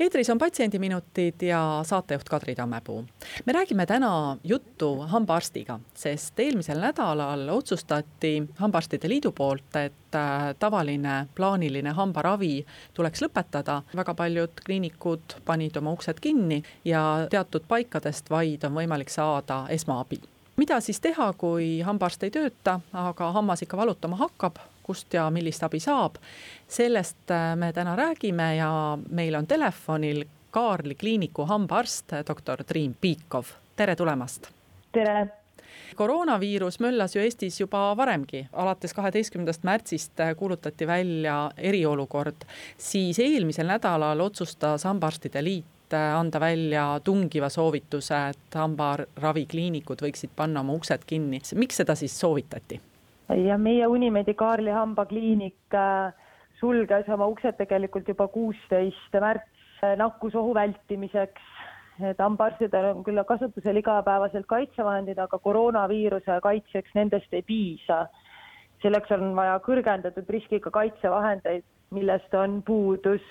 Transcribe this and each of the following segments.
eetris on Patsiendiminutid ja saatejuht Kadri Tammepuu. me räägime täna juttu hambaarstiga, sest eelmisel nädalal otsustati Hambaarstide Liidu poolt, et äh, tavaline plaaniline hambaravi tuleks lõpetada. väga paljud kliinikud panid oma uksed kinni ja teatud paikadest vaid on võimalik saada esmaabi mida siis teha, kui hambaarst ei tööta, aga hammas ikka valutama hakkab, kust ja millist abi saab. sellest äh, me täna räägime ja meil on telefonil Kaarli kliiniku hambaarst, doktor Triin Piikov, tere tulemast. tere koroonaviirus möllas ju Eestis juba varemgi, alates kaheteistkümnendast märtsist äh, kuulutati välja eriolukord, siis eelmisel nädalal otsustas Hambaarstide Liit äh, anda välja tungiva soovituse, et hambaravikliinikud võiksid panna oma uksed kinni. miks seda siis soovitati? Ja meie Unimed Kaarli hambakliinik äh, sulges oma uksed tegelikult juba kuusteist märts äh, nakkusohu vältimiseks. et hambaarstidel on küll kasutusel igapäevaselt kaitsevahendid, aga koroonaviiruse kaitseks nendest ei piisa. selleks on vaja kõrgendatud riskiga kaitsevahendeid, millest on puudus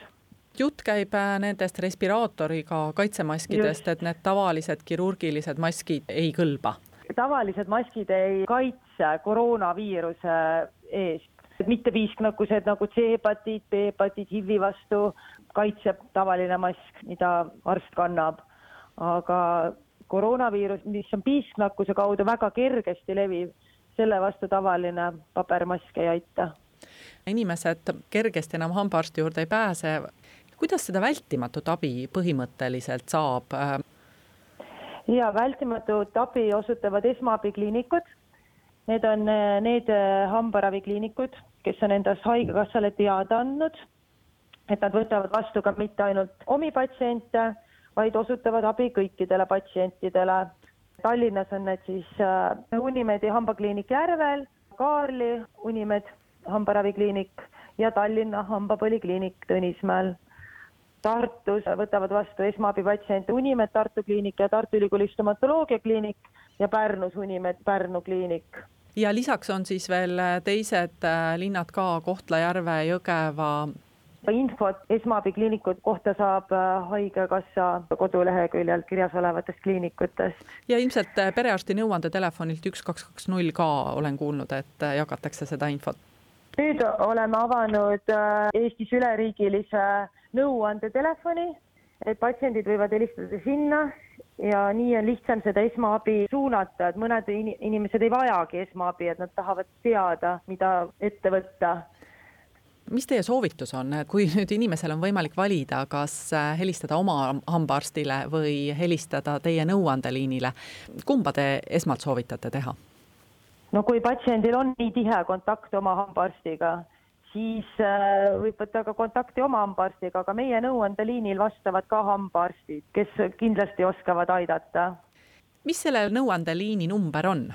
jutt käib äh, nendest respiraatoriga kaitsemaskidest, et need tavalised kirurgilised maskid ei kõlba tavalised maskid ei kaitse koroonaviiruse eest. mitte piisknakkused nagu C-hepatiit, B-hepatiit, HIV-i vastu kaitseb tavaline mask, mida arst kannab. aga koroonaviirus, mis on piisknakkuse kaudu väga kergesti leviv, selle vastu tavaline pabermask ei aita. inimesed kergesti enam hambaarsti juurde ei pääse. kuidas seda vältimatut abi põhimõtteliselt saab ja vältimatut abi osutavad esmaabikliinikud. Need on eh, need eh, hambaravikliinikud, kes on endast Haigekassale teada andnud, et nad võtavad vastu ka mitte ainult omi patsiente, vaid osutavad abi kõikidele patsientidele. Tallinnas on need siis eh, Unimedi hambakliinik Järvel, Kaarli Unimed hambaravikliinik ja Tallinna hambapõlikliinik Tõnismäel Tartus võtavad vastu esmaabipatsiente Unimed Tartu kliinik ja Tartu Ülikooli stomatoloogia kliinik ja Pärnus Unimed Pärnu kliinik. ja lisaks on siis veel teised äh, linnad ka, Kohtla-Järve, Jõgeva. infot esmaabikliinikute kohta saab äh, Haigekassa koduleheküljel kirjas olevatest kliinikutest. ja ilmselt äh, perearsti nõuandetelefonilt üks, kaks, kaks, null ka olen kuulnud, et jagatakse seda infot nüüd oleme avanud äh, Eestis üleriigilise nõuandetelefoni, et patsiendid võivad helistada sinna ja nii on lihtsam seda esmaabi suunata, et mõned inimesed ei vajagi esmaabi, et nad tahavad teada, mida ette võtta mis teie soovitus on, kui nüüd inimesel on võimalik valida, kas äh, helistada oma hambaarstile või helistada teie nõuandeliinile, kumba te esmalt soovitate teha? no kui patsiendil on nii tihe kontakt oma hambaarstiga, siis äh, võib võtta ka kontakti oma hambaarstiga, aga meie nõuandeliinil vastavad ka hambaarstid, kes kindlasti oskavad aidata. mis selle nõuandeliini number on?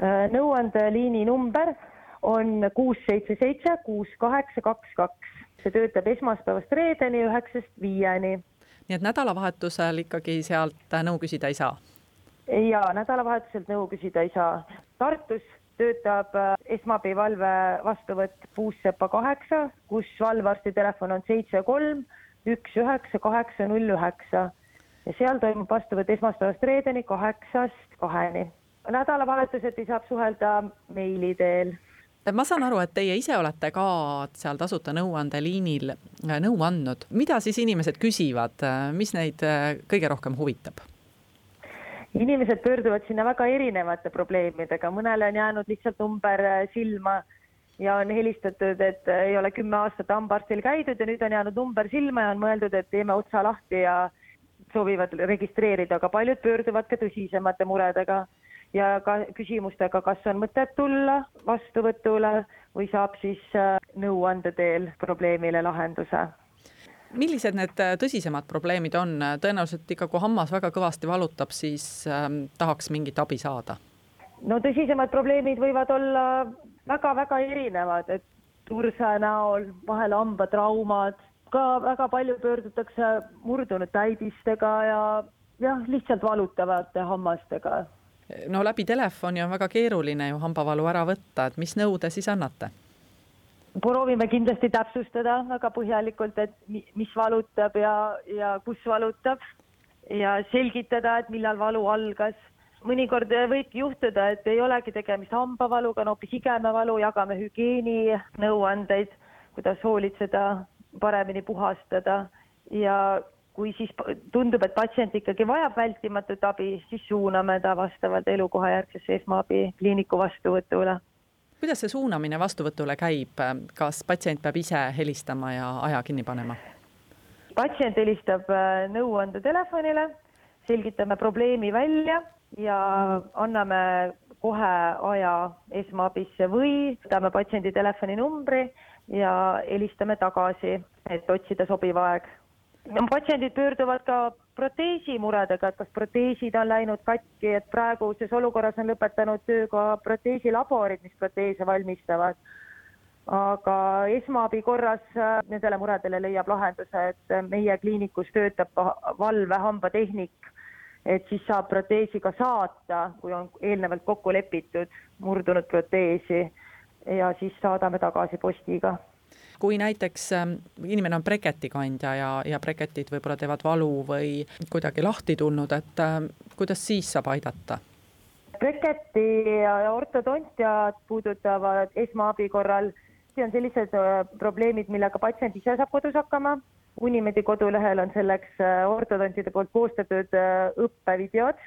Äh, nõuandeliini number on kuus seitse seitse kuus kaheksa kaks kaks. see töötab esmaspäevast reedeni üheksast viieni. nii et nädalavahetusel ikkagi sealt nõu küsida ei saa? ja nädalavahetuselt nõu küsida ei saa. Tartus töötab äh, esmaabivalve vastuvõtt Puussepa kaheksa, kus valvearsti telefon on seitse kolm üks üheksa kaheksa null üheksa ja seal toimub vastuvõtt esmaspäevast reedeni kaheksast kaheni. nädalavahetuseti saab suhelda meili teel ma saan aru, et teie ise olete ka seal tasuta nõuandeliinil äh, nõu andnud, mida siis inimesed küsivad, mis neid äh, kõige rohkem huvitab? Inimesed pöörduvad sinna väga erinevate probleemidega, mõnele on jäänud lihtsalt number äh, silma ja on helistatud, et äh, ei ole kümme aastat hambaarstil käidud ja nüüd on jäänud number silma ja on mõeldud, et teeme otsa lahti ja soovivad registreerida, aga paljud pöörduvad ka tõsisemate muredega ja ka küsimustega, kas on mõtet tulla vastuvõtule või saab siis äh, nõuande teel probleemile lahenduse millised need äh, tõsisemad probleemid on, tõenäoliselt ikka, kui hammas väga kõvasti valutab, siis ähm, tahaks mingit abi saada? no tõsisemad probleemid võivad olla väga-väga erinevad, et turse näol, vahel hambatraumad, ka väga palju pöördutakse murdunud täidistega ja jah, lihtsalt valutavate hammastega. no läbi telefoni on väga keeruline ju hambavalu ära võtta, et mis nõu te siis annate? Proovime kindlasti täpsustada väga põhjalikult, et mis valutab ja, ja kus valutab ja selgitada, et millal valu algas mõnikord võibki juhtuda, et ei olegi tegemist hambavaluga, on hoopis igemevalu, jagame hügieeninõuandeid, kuidas hoolitseda, paremini puhastada ja kui siis tundub, et patsient ikkagi vajab vältimatut abi, siis suuname ta vastavalt elukohajärgsesse esmaabikliiniku vastuvõtule. Kuidas see suunamine vastuvõtule käib, kas patsient peab ise helistama ja aja kinni panema? patsient helistab äh, nõuandetelefonile, selgitame probleemi välja ja anname kohe aja esmaabisse või võtame patsiendi telefoninumbri ja helistame tagasi, et otsida sobiv aeg. Patsiendid pöörduvad ka proteesimuredega, et kas proteesid on läinud katki, et praeguses olukorras on lõpetanud töö ka proteesilaborid, mis proteese valmistavad. aga esmaabi korras nendele muredele leiab lahenduse, et meie kliinikus töötab valvehambatehnik et siis saab proteesi ka saata, kui on eelnevalt kokku lepitud murdunud proteesi ja siis saadame tagasi postiga kui näiteks ähm, inimene on breketi kandja ja, ja breketid võib-olla teevad valu või kuidagi lahti tulnud, et äh, kuidas siis saab aidata? breketi ja ortodontiat puudutavad esmaabi korral, see on sellised äh, probleemid, millega patsient ise saab kodus hakkama. Unimedi kodulehel on selleks äh, ortodontide poolt koostatud äh, õppevideod,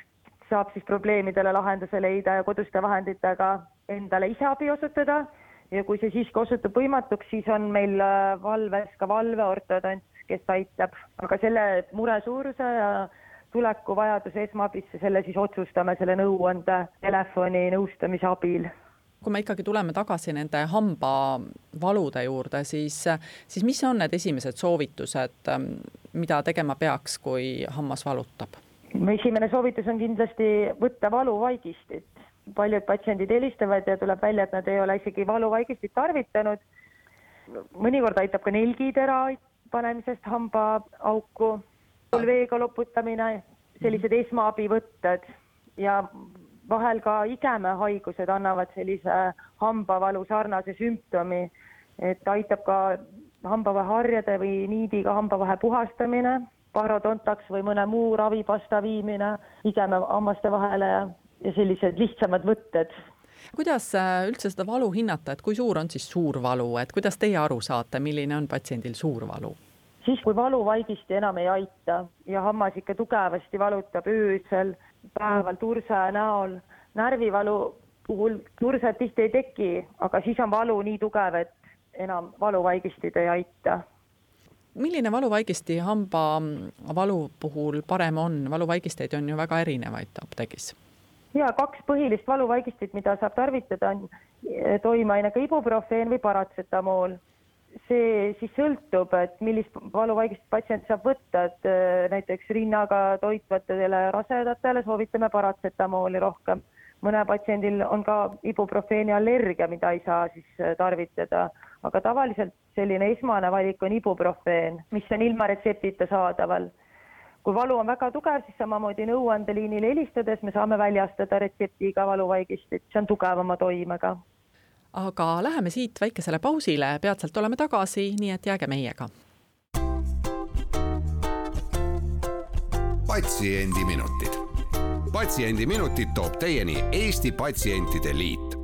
saab siis probleemidele lahenduse leida ja koduste vahenditega endale ise abi osutada ja kui see siiski osutub võimatuks, siis on meil äh, valves ka valveortodont, kes aitab, aga selle mure suuruse ja tuleku vajaduse esmaabisse, selle siis otsustame selle nõuande telefoni nõustamise abil kui me ikkagi tuleme tagasi nende hambavalude juurde, siis, siis mis on need esimesed soovitused, mida tegema peaks, kui hammas valutab? esimene soovitus on kindlasti võtta valuvaigistit. Paljud patsiendid helistavad ja tuleb välja, et nad ei ole isegi valuvaigistit tarvitanud. mõnikord aitab ka nelgitera panemisest hambaauku, veega loputamine, sellised esmaabivõtted ja vahel ka igemehaigused annavad sellise hambavalu sarnase sümptomi, et aitab ka hambavaheharjade või niidiga hambavahe puhastamine, parodontaks või mõne muu ravipasta viimine igemehammaste vahele ja, ja sellised lihtsamad võtted kuidas äh, üldse seda valu hinnata, et kui suur on siis suur valu, et kuidas teie aru saate, milline on patsiendil suur valu? siis, kui valuvaigisti enam ei aita ja hammas ikka tugevasti valutab öösel, päeval turse näol, närvivalu puhul turset tihti ei teki, aga siis on valu nii tugev, et enam valuvaigistid ei aita milline valuvaigisti hambavalu puhul parem on, valuvaigisteid on ju väga erinevaid apteegis? Ja kaks põhilist valuvaigistit, mida saab tarvitada, on toimeainega ibuprofeen või paratsetamool see siis sõltub, et millist valuvaigist patsient saab võtta, et äh, näiteks rinnaga toitvatele rasedatele soovitame paratsetamooli rohkem. mõne patsiendil on ka ibuprofeeni allergia, mida ei saa siis äh, tarvitada, aga tavaliselt selline esmane valik on ibuprofeen, mis on ilma retseptita saadaval. Kui valu on väga tugev, siis samamoodi nõuandeliinile helistades me saame väljastada retseptiga valuvaigistit, see on tugevama toimega. Aga läheme siit väikesele pausile, peatselt oleme tagasi, nii et jääge meiega. patsiendiminutid, Patsiendiminutid toob teieni Eesti Patsientide Liit.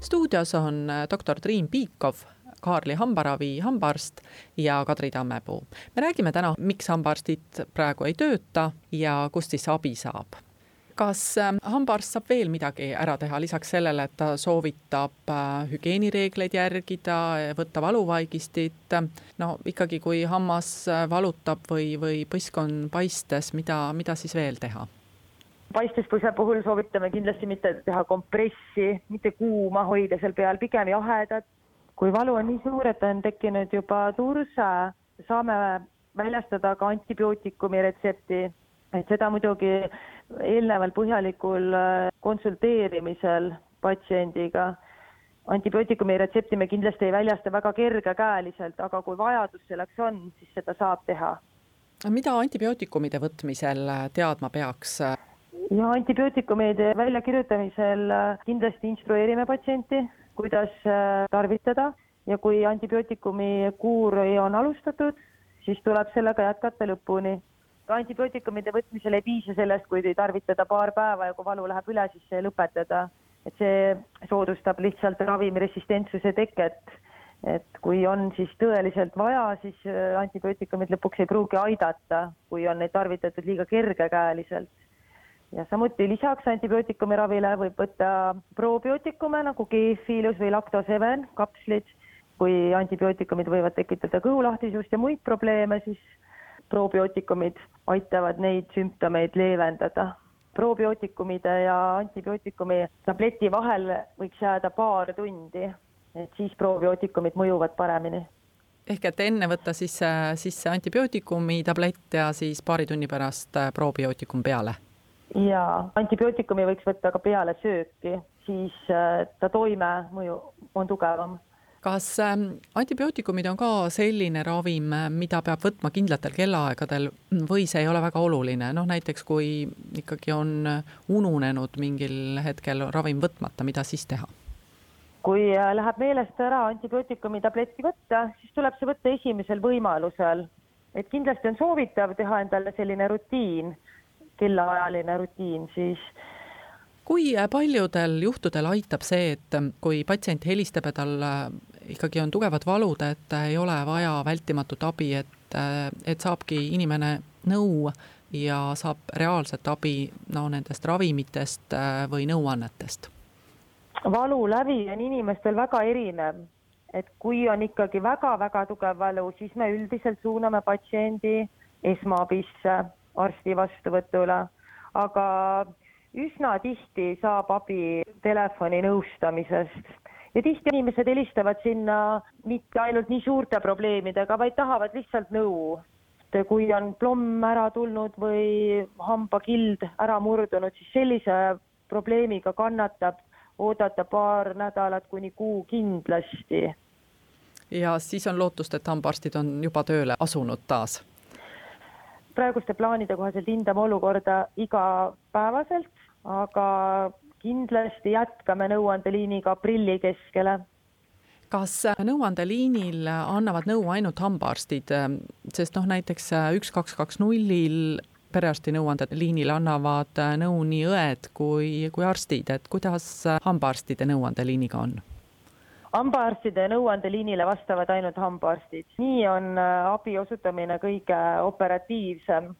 stuudios on doktor Triin Piikov, Kaarli hambaravi hambaarst ja Kadri Tammepuu. me räägime täna, miks hambaarstid praegu ei tööta ja kust siis abi saab kas ähm, hambaarst saab veel midagi ära teha lisaks sellele, et ta soovitab äh, hügieenireegleid järgida, võtta valuvaigistit? no ikkagi, kui hammas äh, valutab või, või põsk on paistes, mida, mida siis veel teha? paistespõse puhul soovitame kindlasti mitte teha kompressi, mitte kuuma hoida seal peal, pigem jahedat. Kui valu on nii suur, et on tekkinud juba turse, saame väljastada ka antibiootikumi retsepti et seda muidugi eelneval põhjalikul äh, konsulteerimisel patsiendiga. antibiootikumi retsepti me kindlasti ei väljasta väga kergekäeliselt, aga kui vajadus selleks on, siis seda saab teha. mida antibiootikumide võtmisel teadma peaks? ja antibiootikumide väljakirjutamisel kindlasti instrueerime patsienti, kuidas äh, tarvitada ja kui antibiootikumi kuuri on alustatud, siis tuleb sellega jätkata lõpuni. antibiootikumide võtmisel ei piisa sellest, kui tarvitada paar päeva ja kui valu läheb üle, siis see lõpetada. et see soodustab lihtsalt ravimiresistentsuse teket. et kui on siis tõeliselt vaja, siis äh, antibiootikumid lõpuks ei pruugi aidata, kui on neid tarvitatud liiga kergekäeliselt ja samuti lisaks antibiootikumi ravile võib võtta probiootikume nagu G-Filus või Lactoseven kapslid. kui antibiootikumid võivad tekitada kõhulahtisust ja muid probleeme, siis probiootikumid aitavad neid sümptomeid leevendada. probiootikumide ja antibiootikumi tableti vahel võiks jääda paar tundi, et siis probiootikumid mõjuvad paremini ehk et enne võtta siis sisse antibiootikumi tablett ja siis paari tunni pärast probiootikum peale ja antibiootikumi võiks võtta ka peale sööki, siis äh, ta toimemõju on tugevam. kas ähm, antibiootikumid on ka selline ravim, mida peab võtma kindlatel kellaaegadel või see ei ole väga oluline, noh näiteks kui ikkagi on ununenud mingil hetkel ravim võtmata, mida siis teha? kui äh, läheb meelest ära antibiootikumi tabletti võtta, siis tuleb see võtta esimesel võimalusel. et kindlasti on soovitav teha endale selline rutiin kellaajaline rutiin, siis kui paljudel juhtudel aitab see, et kui patsient helistab ja tal äh, ikkagi on tugevad valud, et ei ole vaja vältimatut abi, et, äh, et saabki inimene nõu ja saab reaalset abi no nendest ravimitest äh, või nõuannetest? valu lävi on inimestel väga erinev, et kui on ikkagi väga-väga tugev valu, siis me üldiselt suuname patsiendi esmaabisse arsti vastuvõtule, aga üsna tihti saab abi telefoninõustamisest ja tihti inimesed helistavad sinna mitte ainult nii suurte probleemidega, vaid tahavad lihtsalt nõu. kui on plomm ära tulnud või hambakild ära murdunud, siis sellise probleemiga kannatab oodata paar nädalat kuni kuu kindlasti. ja siis on lootust, et hambaarstid on juba tööle asunud taas praeguste plaanide kohaselt hindame olukorda igapäevaselt, aga kindlasti jätkame nõuandeliiniga aprilli keskele. Kas nõuandeliinil annavad nõu ainult hambaarstid, sest noh, näiteks üks, kaks, kaks nullil perearsti nõuandeliinil annavad nõu nii õed kui, kui arstid, et kuidas hambaarstide nõuandeliiniga on? Hambaarstide nõuandeliinile vastavad ainult hambaarstid, nii on äh, abi osutamine kõige operatiivsem.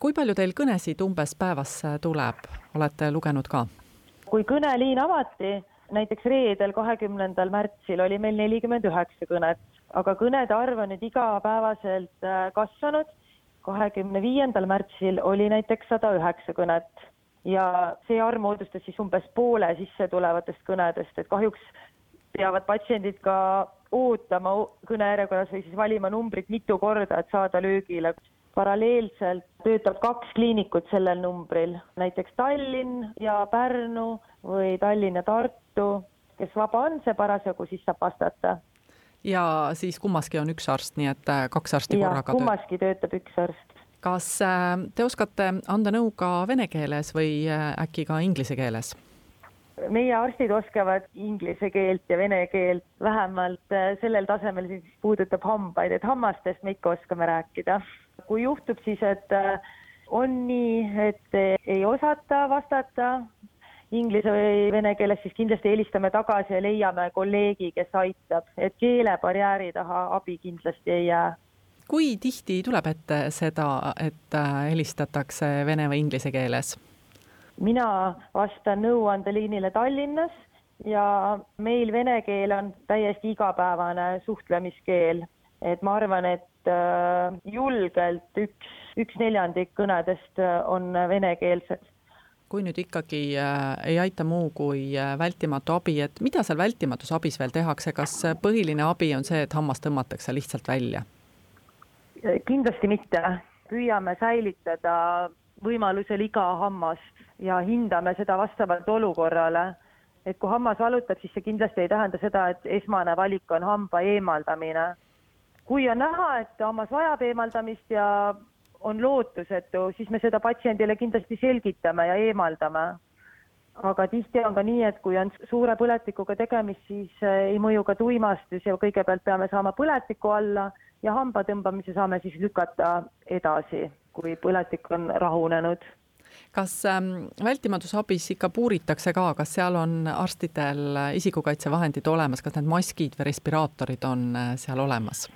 kui palju teil kõnesid umbes päevas äh, tuleb, olete lugenud ka? kui kõneliin avati, näiteks reedel, kahekümnendal märtsil oli meil nelikümmend üheksa kõnet, aga kõnede arv on nüüd igapäevaselt äh, kasvanud. kahekümne viiendal märtsil oli näiteks sada üheksa kõnet ja see arv moodustas siis umbes poole sissetulevatest kõnedest, et kahjuks peavad patsiendid ka ootama kõnejärjekorras või siis valima numbrit mitu korda, et saada löögile. paralleelselt töötab kaks kliinikut sellel numbril, näiteks Tallinn ja Pärnu või Tallinn ja Tartu. kes vaba on, see parasjagu siis saab vastata. ja siis kummaski on üks arst, nii et äh, kaks arsti ja, korraga kummaski töötab üks arst kas äh, te oskate anda nõu ka vene keeles või äh, äkki ka inglise keeles? Meie arstid oskavad inglise keelt ja vene keelt vähemalt äh, sellel tasemel, mis puudutab hambaid, et hammastest me ikka oskame rääkida. kui juhtub siis, et äh, on nii, et ei osata vastata inglise või vene keeles, siis kindlasti helistame tagasi ja leiame kolleegi, kes aitab, et keelebarjääri taha abi kindlasti ei jää kui tihti tuleb ette seda, et äh, helistatakse vene või inglise keeles? Mina vastan nõuandeliinile Tallinnas ja meil vene keel on täiesti igapäevane suhtlemiskeel, et ma arvan, et äh, julgelt üks, üks neljandik kõnedest äh, on venekeelsed. Kui nüüd ikkagi äh, ei aita muu kui vältimatu abi, et mida seal vältimatus abis veel tehakse, kas põhiline abi on see, et hammas tõmmatakse lihtsalt välja? kindlasti mitte, püüame säilitada võimalusel iga hammast ja hindame seda vastavalt olukorrale. et kui hammas valutab, siis see kindlasti ei tähenda seda, et esmane valik on hamba eemaldamine. kui on näha, et hammas vajab eemaldamist ja on lootusetu, siis me seda patsiendile kindlasti selgitame ja eemaldame aga tihti on ka nii, et kui on suure põletikuga tegemist, siis äh, ei mõju ka tuimastus ja kõigepealt peame saama põletiku alla ja hamba tõmbamise saame siis lükata edasi, kui põletik on rahunenud kas ähm, vältimatus abis ikka puuritakse ka, kas seal on arstidel isikukaitsevahendid olemas, kas need maskid või respiraatorid on äh, seal olemas?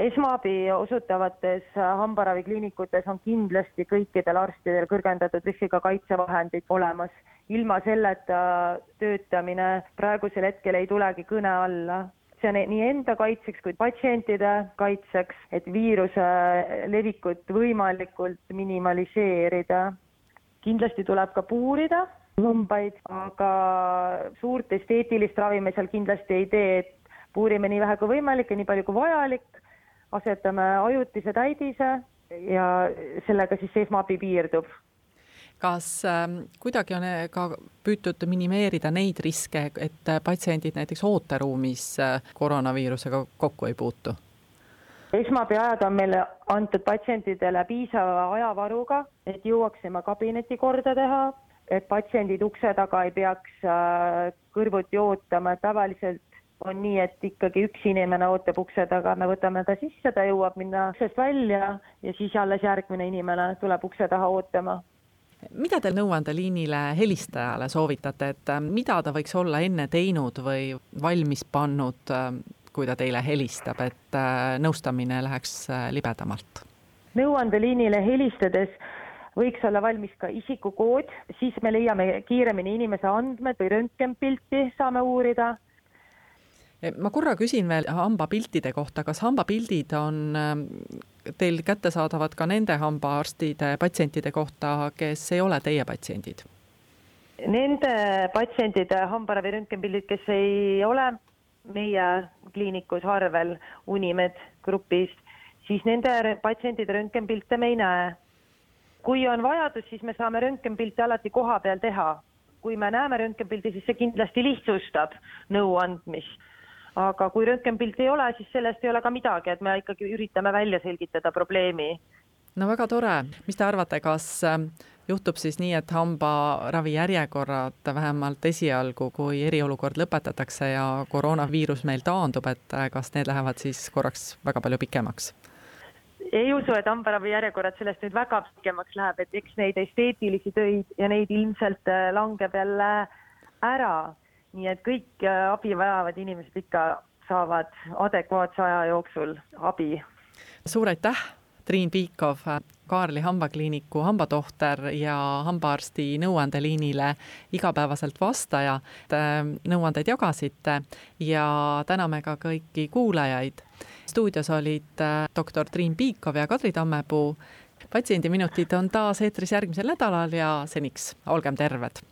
esmaabi osutavates hambaravikliinikutes on kindlasti kõikidel arstidel kõrgendatud riskiga kaitsevahendid olemas ilma selleta töötamine praegusel hetkel ei tulegi kõne alla. See on nii enda kaitseks kui patsientide kaitseks, et viiruse levikut võimalikult minimaliseerida. kindlasti tuleb ka puurida hambaid, aga suurt esteetilist ravi me seal kindlasti ei tee, et puurime nii vähe kui võimalik ja nii palju kui vajalik, asetame ajutise täidise ja sellega siis see esmaabi piirdub kas äh, kuidagi on äh, ka püütud minimeerida neid riske, et äh, patsiendid näiteks ooteruumis äh, koroonaviirusega kokku ei puutu? esmaabiajad on meile antud patsientidele piisava ajavaruga, et jõuaksime kabineti korda teha, et patsiendid ukse taga ei peaks kõrvuti ootama, et tavaliselt on nii, et ikkagi üks inimene ootab ukse taga, me võtame ta sisse, ta jõuab minna uksest välja ja siis alles järgmine inimene tuleb ukse taha ootama mida te nõuandeliinile helistajale soovitate, et äh, mida ta võiks olla enne teinud või valmis pannud, äh, kui ta teile helistab, et äh, nõustamine läheks libedamalt? nõuandeliinile helistades võiks olla valmis ka isikukood, siis me leiame kiiremini inimese andmed või röntgenpilti saame uurida ma korra küsin veel hambapiltide kohta, kas hambapildid on ähm, teil kättesaadavad ka nende hambaarstide patsientide kohta, kes ei ole teie patsiendid? Nende patsientide hambaravi röntgenpildid, kes ei ole meie kliinikus arvel Unimed grupis, siis nende patsientide röntgenpilte me ei näe. kui on vajadus, siis me saame röntgenpilte alati koha peal teha. kui me näeme röntgenpildi, siis see kindlasti lihtsustab nõu andmist aga kui röntgenpilti ei ole, siis sellest ei ole ka midagi, et me ikkagi üritame välja selgitada probleemi. no väga tore, mis te arvate, kas ähm, juhtub siis nii, et hambaravi järjekorrad vähemalt esialgu, kui eriolukord lõpetatakse ja koroonaviirus meil taandub, et äh, kas need lähevad siis korraks väga palju pikemaks? ei usu, et hambaravi järjekorrad sellest nüüd väga pikemaks läheb, et eks neid esteetilisi töid ja neid ilmselt äh, langeb jälle ära nii et kõik äh, abi vajavad inimesed ikka saavad adekvaatse aja jooksul abi. suur aitäh, Triin Piikov, Kaarli hambakliiniku hambatohter ja hambaarsti nõuandeliinile igapäevaselt vastaja. nõuandeid jagasite ja täname ka kõiki kuulajaid. stuudios olid äh, doktor Triin Piikov ja Kadri Tammepuu. patsiendiminutid on taas eetris järgmisel nädalal ja seniks olgem terved